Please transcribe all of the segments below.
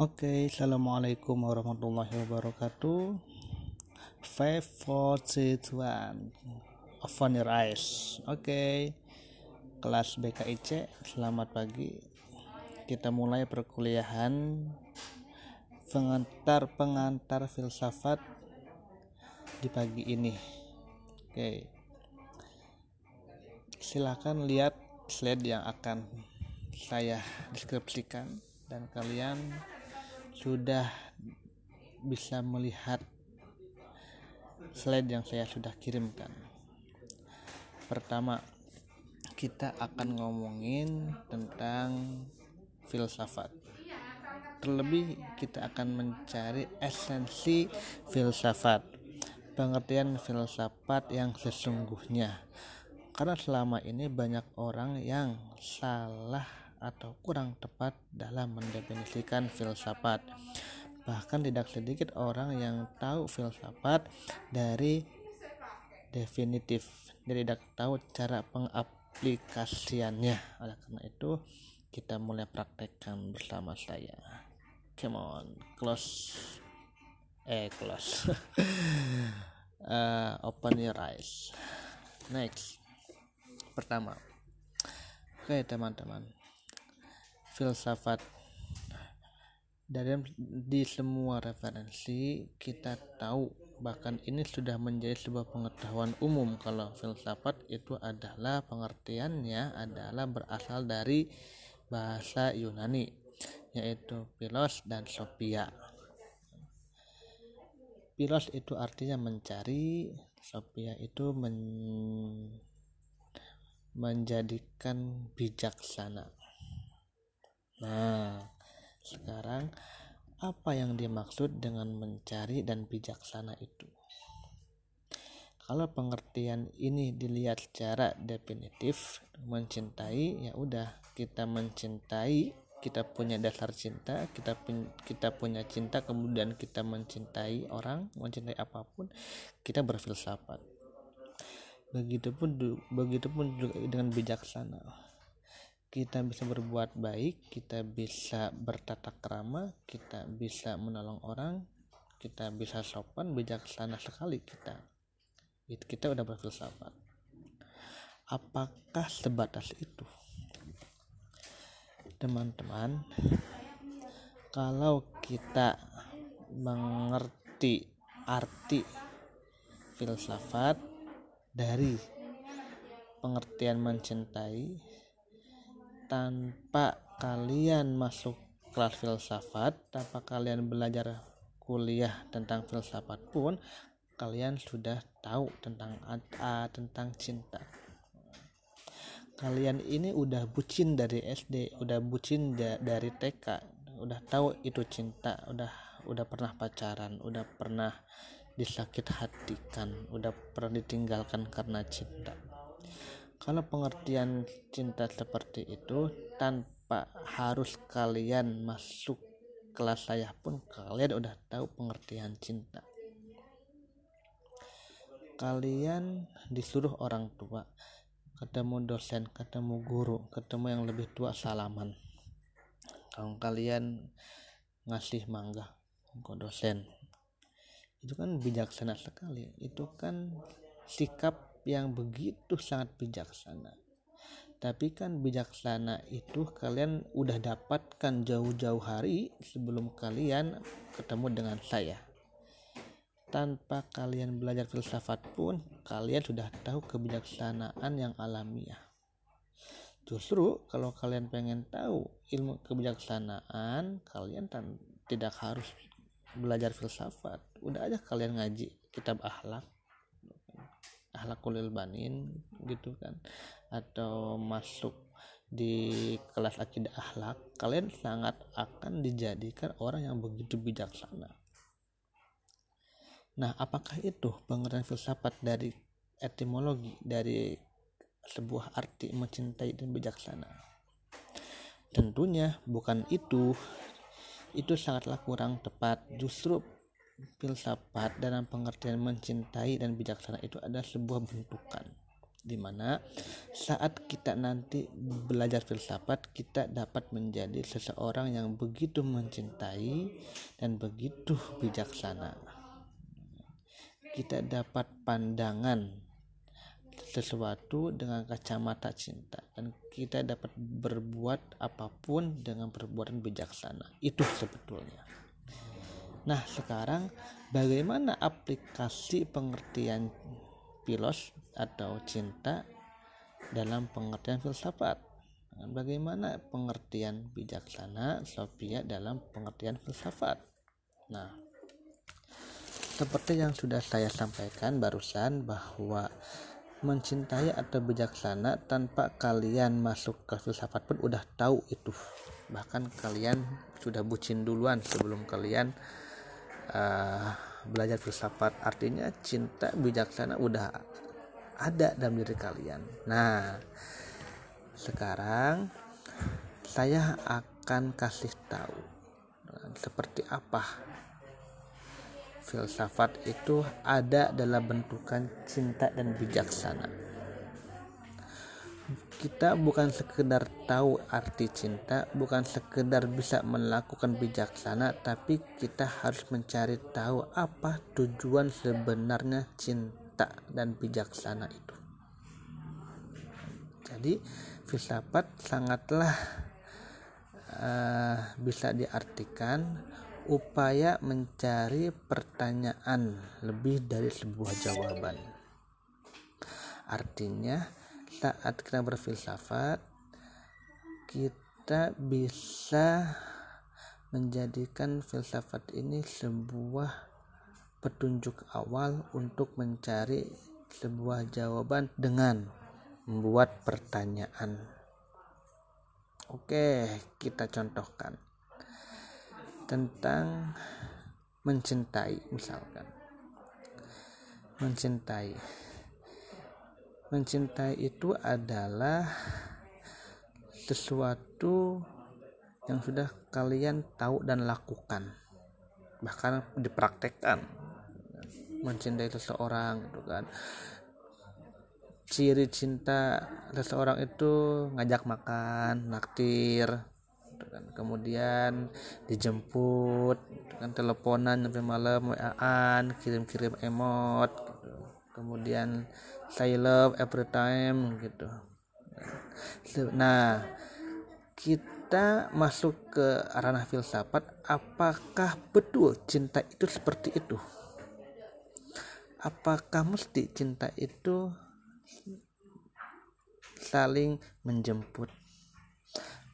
Oke, assalamualaikum warahmatullahi wabarakatuh. Five, four, three, two, one. Open your eyes. Oke, kelas BKIC. Selamat pagi. Kita mulai perkuliahan pengantar pengantar filsafat di pagi ini. Oke, silakan lihat slide yang akan saya deskripsikan dan kalian sudah bisa melihat slide yang saya sudah kirimkan. Pertama, kita akan ngomongin tentang filsafat. Terlebih kita akan mencari esensi filsafat, pengertian filsafat yang sesungguhnya. Karena selama ini banyak orang yang salah atau kurang tepat dalam mendefinisikan filsafat. Bahkan tidak sedikit orang yang tahu filsafat dari definitif, dan tidak tahu cara pengaplikasiannya. Oleh karena itu, kita mulai praktekkan bersama saya. Come on, close. Eh, close. uh, open your eyes. Next. Pertama. Oke, teman-teman filsafat. Dari di semua referensi kita tahu bahkan ini sudah menjadi sebuah pengetahuan umum kalau filsafat itu adalah pengertiannya adalah berasal dari bahasa Yunani yaitu philos dan sophia. Philos itu artinya mencari sophia itu men menjadikan bijaksana Nah, sekarang apa yang dimaksud dengan mencari dan bijaksana itu? Kalau pengertian ini dilihat secara definitif, mencintai ya udah kita mencintai, kita punya dasar cinta, kita kita punya cinta kemudian kita mencintai orang, mencintai apa pun, kita berfilsafat. Begitupun begitupun dengan bijaksana kita bisa berbuat baik, kita bisa bertata krama, kita bisa menolong orang, kita bisa sopan, bijaksana sekali kita. Itu kita udah berfilsafat. Apakah sebatas itu? Teman-teman, kalau kita mengerti arti filsafat dari pengertian mencintai tanpa kalian masuk kelas filsafat tanpa kalian belajar kuliah tentang filsafat pun kalian sudah tahu tentang uh, tentang cinta. Kalian ini udah bucin dari SD udah bucin da dari TK udah tahu itu cinta udah udah pernah pacaran udah pernah disakit hatikan udah pernah ditinggalkan karena cinta kalau pengertian cinta seperti itu tanpa harus kalian masuk kelas saya pun kalian udah tahu pengertian cinta. Kalian disuruh orang tua ketemu dosen ketemu guru ketemu yang lebih tua salaman. Kalau kalian ngasih mangga ke dosen itu kan bijaksana sekali. Itu kan sikap yang begitu sangat bijaksana. Tapi kan bijaksana itu kalian udah dapatkan jauh-jauh hari sebelum kalian ketemu dengan saya. Tanpa kalian belajar filsafat pun kalian sudah tahu kebijaksanaan yang alamiah. Justru kalau kalian pengen tahu ilmu kebijaksanaan kalian tidak harus belajar filsafat. Udah aja kalian ngaji kitab akhlak ahlakul banin gitu kan. Atau masuk di kelas akidah akhlak kalian sangat akan dijadikan orang yang begitu bijaksana. Nah apakah itu pengertian filsafat dari etimologi dari sebuah arti mencintai dan bijaksana? Tentunya bukan itu. Itu sangatlah kurang tepat. Justru filsafat dalam pengertian mencintai dan bijaksana itu adalah sebuah bentukan di mana saat kita nanti belajar filsafat kita dapat menjadi seseorang yang begitu mencintai dan begitu bijaksana. Kita dapat pandangan sesuatu dengan kacamata cinta dan kita dapat berbuat apa pun dengan perbuatan bijaksana. Itu sebetulnya nah sekarang bagaimana aplikasi pengertian filos atau cinta dalam pengertian filsafat. Bagaimana pengertian bijaksana Sophia dalam pengertian filsafat? Nah, seperti yang sudah saya sampaikan barusan bahwa mencintai atau bijaksana tanpa kalian masuk ke filsafat pun udah tahu itu bahkan kalian sudah bucin duluan sebelum kalian uh, belajar filsafat artinya cinta bijaksana udah ada dalam diri kalian. Nah sekarang saya akan kasih tahu seperti apa filsafat itu ada dalam bentukan cinta dan bijaksana kita bukan sekedar tahu arti cinta, bukan sekedar bisa melakukan bijaksana, tapi kita harus mencari tahu apa tujuan sebenarnya cinta dan bijaksana itu. Jadi, filsafat sangatlah uh, bisa diartikan upaya mencari pertanyaan lebih dari sebuah jawaban. Artinya, saat kita berfilsafat kita bisa menjadikan filsafat ini sebuah petunjuk awal untuk mencari sebuah jawaban dengan membuat pertanyaan. Oke, kita contohkan tentang mencintai misalkan. Mencintai mencintai itu adalah sesuatu yang sudah kalian tahu dan lakukan bahkan dipraktekkan mencintai seseorang gitu kan ciri cinta seseorang itu ngajak makan naktir gitu kan. kemudian dijemput gitu kan teleponan sampai malam waan kirim-kirim emot gitu. kemudian say love every time gitu. Nah kita masuk ke ranah filsafat. Apakah betul cinta itu seperti itu? Apakah mesti cinta itu saling menjemput?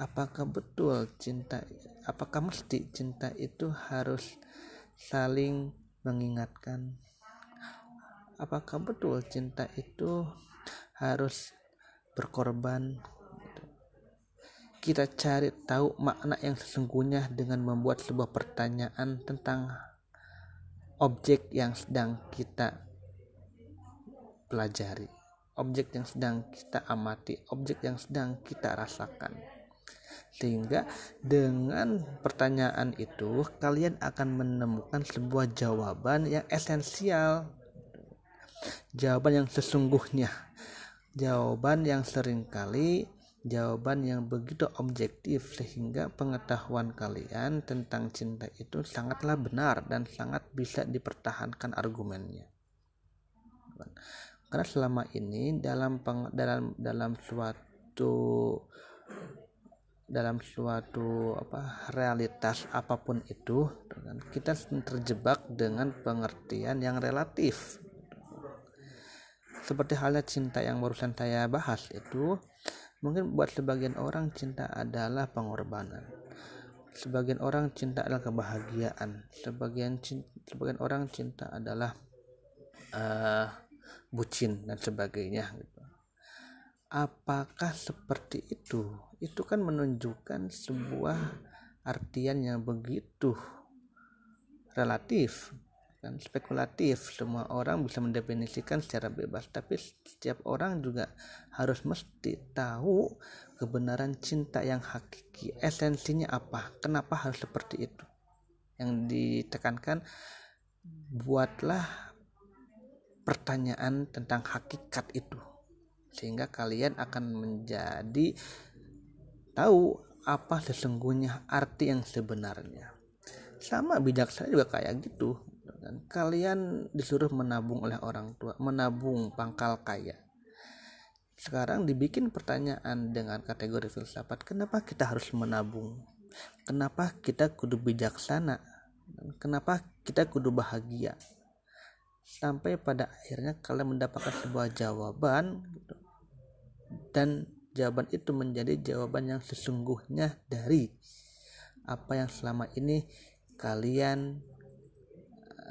Apakah betul cinta apakah mesti cinta itu harus saling mengingatkan apakah betul cinta itu harus berkorban? Kita cari tahu makna yang sesungguhnya dengan membuat sebuah pertanyaan tentang objek yang sedang kita pelajari objek yang sedang kita amati objek yang sedang kita rasakan. Sehingga dengan pertanyaan itu kalian akan menemukan sebuah jawaban yang esensial jawaban yang sesungguhnya. Jawaban yang sering kali jawaban yang begitu objektif sehingga pengetahuan kalian tentang cinta itu sangatlah benar dan sangat bisa dipertahankan argumennya. Karena selama ini dalam peng, dalam dalam suatu dalam suatu apa realitas apa pun itu kita terjebak dengan pengertian yang relatif seperti halnya cinta yang barusan saya bahas itu mungkin buat sebagian orang cinta adalah pengorbanan. Sebagian orang cinta adalah kebahagiaan. Sebagian cinta, sebagian orang cinta adalah uh, bucin dan sebagainya gitu. Apakah seperti itu? Itu kan menunjukkan sebuah artian yang begitu relatif kan spekulatif semua orang bisa mendefinisikan secara bebas tapi setiap orang juga harus mesti tahu kebenaran cinta yang hakiki. Esensinya apa? Kenapa harus seperti itu? Yang ditekankan buatlah pertanyaan tentang hakikat itu sehingga kalian akan menjadi tahu apa sesungguhnya arti yang sebenarnya. Sama bijaksana juga kayak gitu dan kalian disuruh menabung oleh orang tua menabung pangkal kaya. Sekarang dibikin pertanyaan dengan kategori filsafat kenapa kita harus menabung? Kenapa kita kudu bijaksana? Kenapa kita kudu bahagia? Sampai pada akhirnya kalian mendapatkan sebuah jawaban gitu. dan jawaban itu menjadi jawaban yang sesungguhnya dari apa yang selama ini kalian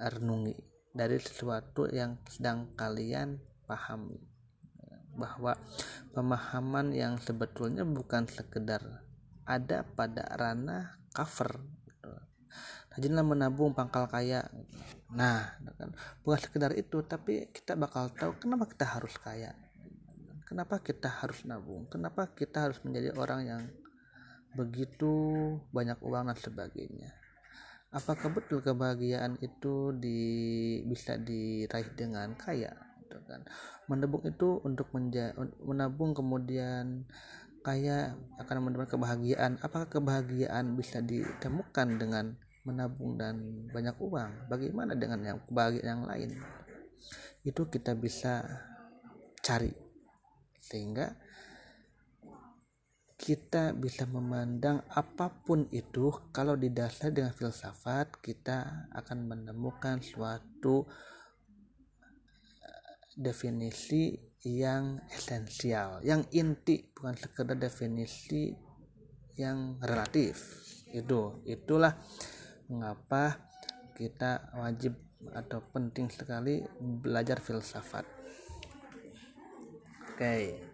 renungi dari sesuatu yang sedang kalian pahami bahwa pemahaman yang sebetulnya bukan sekedar ada pada ranah cover rajinlah menabung pangkal kaya nah kan, bukan sekedar itu tapi kita bakal tahu kenapa kita harus kaya kenapa kita harus nabung? Kenapa kita harus menjadi orang yang begitu banyak uang dan sebagainya apakah betul kebahagiaan itu di bisa diraih dengan kaya gitu kan? Menabung itu untuk menja menabung kemudian kaya akan mendapatkan kebahagiaan. Apakah kebahagiaan bisa ditemukan dengan menabung dan banyak uang? Bagaimana dengan yang kebahagiaan yang lain? Itu kita bisa cari. Sehingga kita bisa memandang apa pun itu kalau didasar dengan filsafat kita akan menemukan suatu eh, definisi yang esensial yang inti bukan sekedar definisi yang relatif. Itu itulah mengapa kita wajib atau penting sekali belajar filsafat. Oke. okay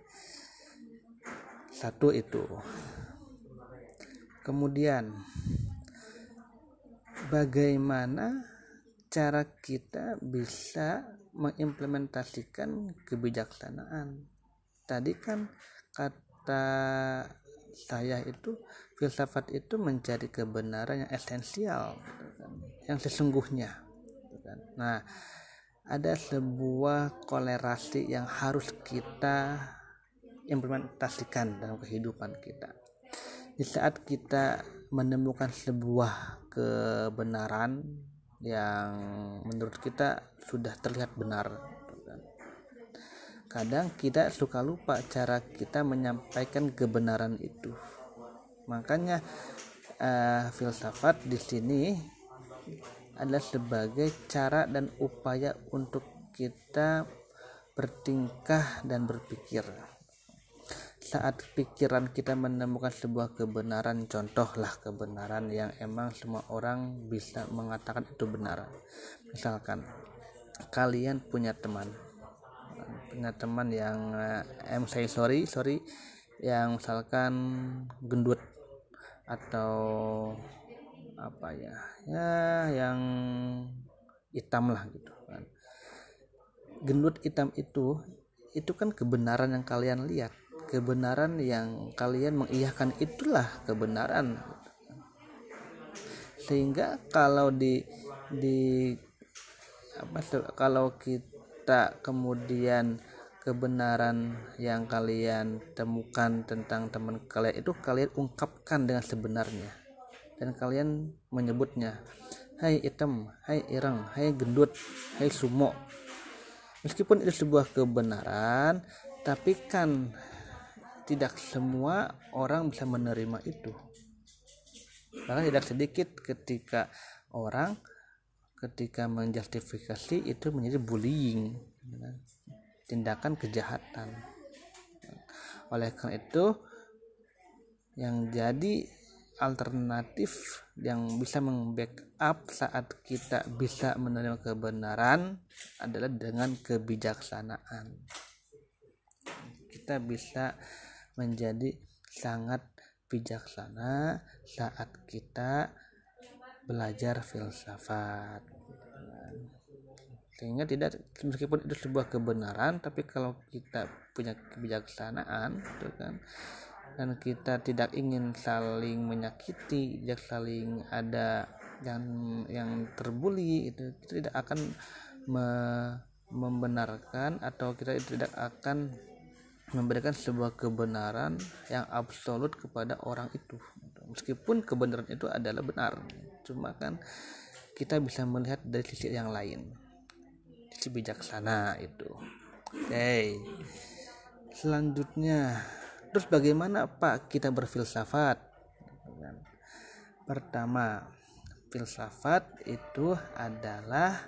satu itu. Kemudian bagaimana cara kita bisa mengimplementasikan kebijaksanaan? Tadi kan kata saya itu filsafat itu mencari kebenaran yang esensial yang sesungguhnya nah ada sebuah kolerasi yang harus kita implementasikan dalam kehidupan kita. Di saat kita menemukan sebuah kebenaran yang menurut kita sudah terlihat benar kadang kita suka lupa cara kita menyampaikan kebenaran itu. Makanya uh, filsafat di sini adalah sebagai cara dan upaya untuk kita bertingkah dan berpikir saat pikiran kita menemukan sebuah kebenaran contohlah kebenaran yang emang semua orang bisa mengatakan itu benar. Misalkan kalian punya teman punya teman yang eh, saya sorry sorry yang misalkan gendut atau apa ya ya yang hitam lah gitu kan. Gendut hitam itu itu kan kebenaran yang kalian lihat kebenaran yang kalian mengiyakan itulah kebenaran. Sehingga kalau di di apa kalau kita kemudian kebenaran yang kalian temukan tentang teman kalian itu kalian ungkapkan dengan sebenarnya. Dan kalian menyebutnya hai hitam hai ireng hai gendut hai sumo. Meskipun itu sebuah kebenaran tapi kan tidak semua orang bisa menerima itu. Karena tidak sedikit ketika orang ketika menjustifikasi itu menjadi bullying tindakan kejahatan. Oleh karena itu yang jadi alternatif yang bisa membackup saat kita bisa menerima kebenaran adalah dengan kebijaksanaan. Kita bisa menjadi sangat bijaksana saat kita belajar filsafat. Sehingga tidak meskipun itu sebuah kebenaran tapi kalau kita punya kebijaksanaan gitu kan dan kita tidak ingin saling menyakiti tidak saling ada yang yang terbuli itu tidak akan me, membenarkan atau kita tidak akan memberikan sebuah kebenaran yang absolut kepada orang itu. Meskipun kebenaran itu adalah benar cuma kan kita bisa melihat dari sisi yang lain. Sisi bijaksana itu. Oke okay. selanjutnya terus bagaimana pak kita berfilsafat? Pertama filsafat itu adalah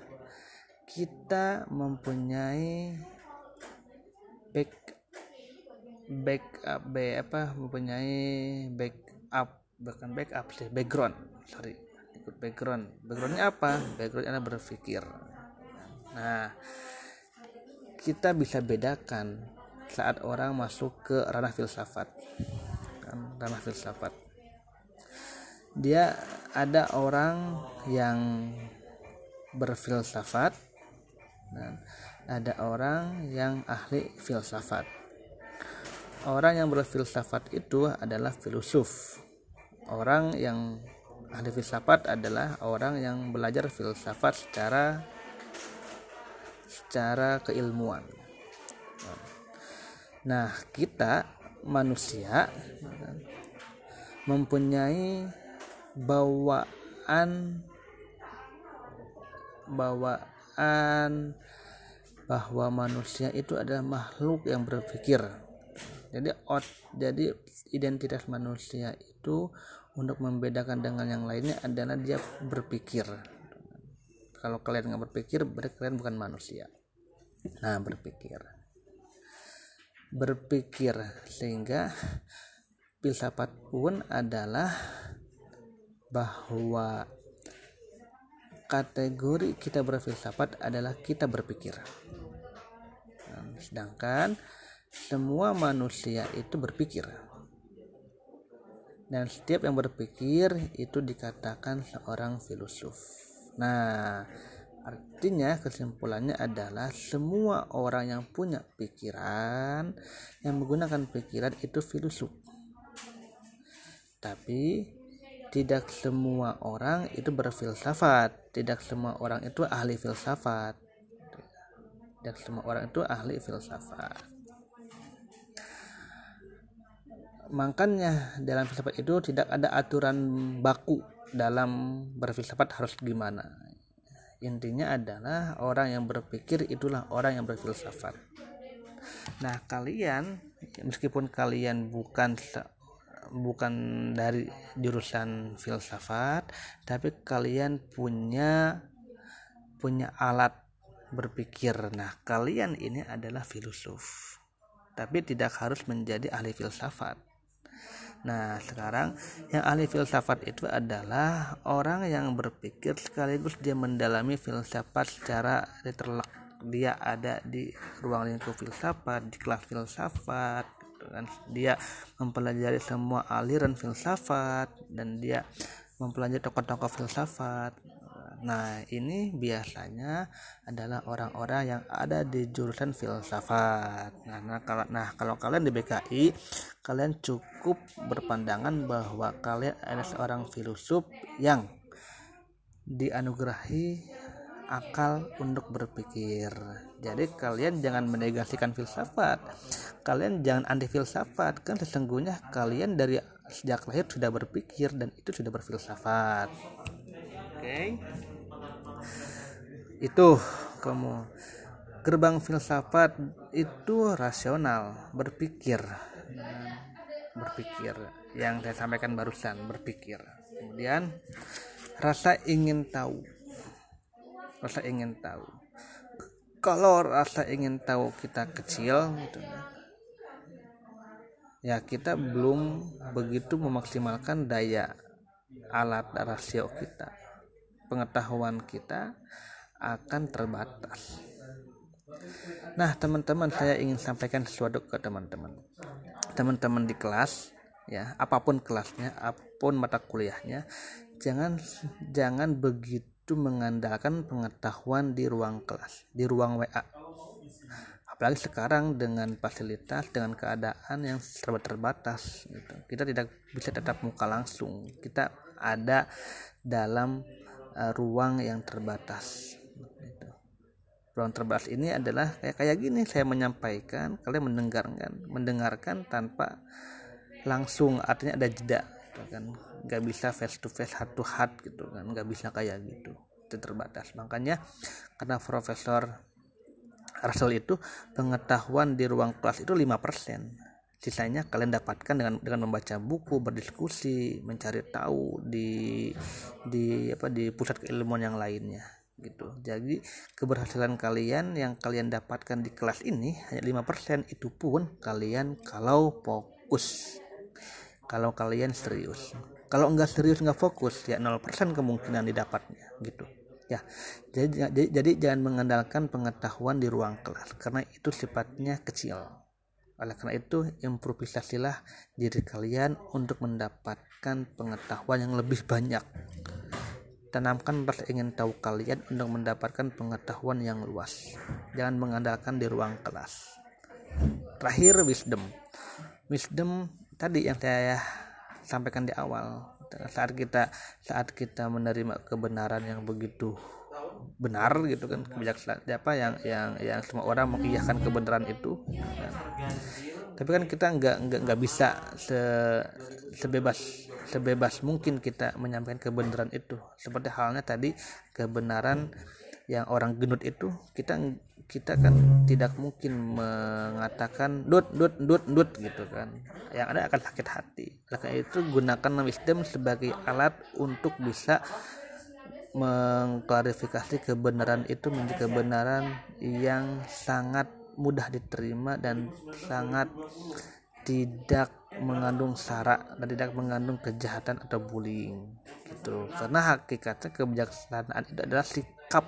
kita mempunyai back backup B apa mempunyai backup bahkan backup sih background sorry. Ikut background. Backgroundnya apa? Backgroundnya berpikir. Nah kita bisa bedakan saat orang masuk ke ranah filsafat kan? Ranah filsafat. Dia ada orang yang berfilsafat dan ada orang yang ahli filsafat orang yang berfilsafat itu adalah filosof. Orang yang ahli filsafat adalah orang yang belajar filsafat secara secara keilmuan. Nah kita manusia mempunyai bawaan bawaan bahwa manusia itu adalah makhluk yang berpikir jadi out jadi identitas manusia itu untuk membedakan dengan yang lainnya adalah dia berpikir. Kalau kalian nggak berpikir berarti kalian bukan manusia. Nah berpikir. Berpikir sehingga filsafat pun adalah bahwa kategori kita berfilsafat adalah kita berpikir. Nah, sedangkan semua manusia itu berpikir dan setiap yang berpikir itu dikatakan seorang filosof. Nah, artinya kesimpulannya adalah semua orang yang punya pikiran yang menggunakan pikiran itu filosof. Tapi tidak semua orang itu berfilsafat, tidak semua orang itu ahli filsafat. Tidak semua orang itu ahli filsafat. Makanya dalam filsafat itu tidak ada aturan baku dalam berfilsafat harus gimana. Intinya adalah orang yang berpikir itulah orang yang berfilsafat. Nah kalian meskipun kalian bukan bukan dari jurusan filsafat tapi kalian punya punya alat berpikir. Nah kalian ini adalah filosof. Tapi tidak harus menjadi ahli filsafat Nah, sekarang yang ahli filsafat itu adalah orang yang berpikir sekaligus dia mendalami filsafat secara literal. Dia ada di ruang lingkup filsafat, di kelas filsafat, dan dia mempelajari semua aliran filsafat dan dia mempelajari tokoh-tokoh filsafat Nah, ini biasanya adalah orang-orang yang ada di jurusan filsafat. Nah, nah kalau nah kalau kalian di BKI, kalian cukup berpandangan bahwa kalian adalah seorang filosof yang dianugerahi akal untuk berpikir. Jadi kalian jangan menegasikan filsafat. Kalian jangan anti filsafat. Kan sesungguhnya kalian dari sejak lahir sudah berpikir dan itu sudah berfilsafat. Oke. Okay itu kamu. Gerbang filsafat itu rasional berpikir. Berpikir yang saya sampaikan barusan berpikir. Kemudian rasa ingin tahu. Rasa ingin tahu. Kalau rasa ingin tahu kita kecil gitu. Ya kita belum begitu memaksimalkan daya alat rasio kita pengetahuan kita akan terbatas. Nah, teman-teman, saya ingin sampaikan sesuatu ke teman-teman. Teman-teman di kelas, ya, apa pun kelasnya, apa pun mata kuliahnya, jangan jangan begitu mengandalkan pengetahuan di ruang kelas, di ruang WA. Apalagi sekarang dengan fasilitas, dengan keadaan yang serba terbatas, gitu. kita tidak bisa tetap muka langsung. Kita ada dalam uh, ruang yang terbatas. Ruang terbatas ini adalah kayak kayak gini saya menyampaikan kalian mendengarkan mendengarkan tanpa langsung artinya ada jeda gitu kan. Nggak bisa face to face heart to heart gitu kan. Nggak bisa kayak gitu. Itu terbatas. Makanya karena profesor Russell itu pengetahuan di ruang kelas itu 5% sisanya kalian dapatkan dengan dengan membaca buku berdiskusi mencari tahu di di apa di pusat keilmuan yang lainnya gitu. Jadi keberhasilan kalian yang kalian dapatkan di kelas ini hanya 5% itu pun kalian kalau fokus. Kalau kalian serius. Kalau enggak serius enggak fokus ya 0% kemungkinan didapatnya gitu. Ya jadi, jadi jadi jangan mengandalkan pengetahuan di ruang kelas karena itu sifatnya kecil oleh karena itu, improvisasilah diri kalian untuk mendapatkan pengetahuan yang lebih banyak. Tanamkan rasa ingin tahu kalian untuk mendapatkan pengetahuan yang luas. Jangan mengandalkan di ruang kelas. Terakhir, wisdom. Wisdom tadi yang saya sampaikan di awal. Saat kita saat kita menerima kebenaran yang begitu benar gitu kan kebijaksanaan apa yang yang yang semua orang mengiyakan kebenaran itu. Kan. tapi kan kita nggak nggak nggak bisa se, sebebas sebebas mungkin kita menyampaikan kebenaran itu. Seperti halnya tadi kebenaran yang orang gendut itu kita kita kan tidak mungkin mengatakan dut dut dut dut gitu kan. Yang ada akan sakit hati. Oleh itu gunakan wisdom sebagai alat untuk bisa mengklarifikasi kebenaran itu menjadi kebenaran yang sangat mudah diterima dan sangat tidak mengandung sara dan tidak mengandung kejahatan atau bullying gitu. Karena hakikatnya kebijaksanaan itu adalah sikap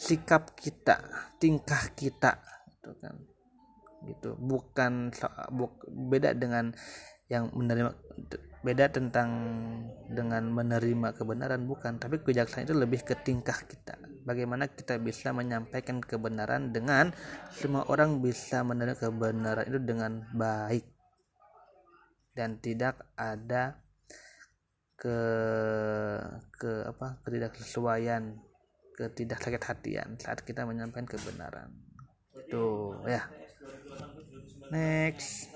sikap kita tingkah kita gitu kan. Gitu. Bukan beda dengan yang menerima beda tentang dengan menerima kebenaran bukan. Tapi kebijaksanaan itu lebih ke tingkah kita. Bagaimana kita bisa menyampaikan kebenaran dengan semua orang bisa menerima kebenaran itu dengan baik. Dan tidak ada ke ke apa ketidaksesuaian ketidaksakit hatian saat kita menyampaikan kebenaran. Itu ya. Next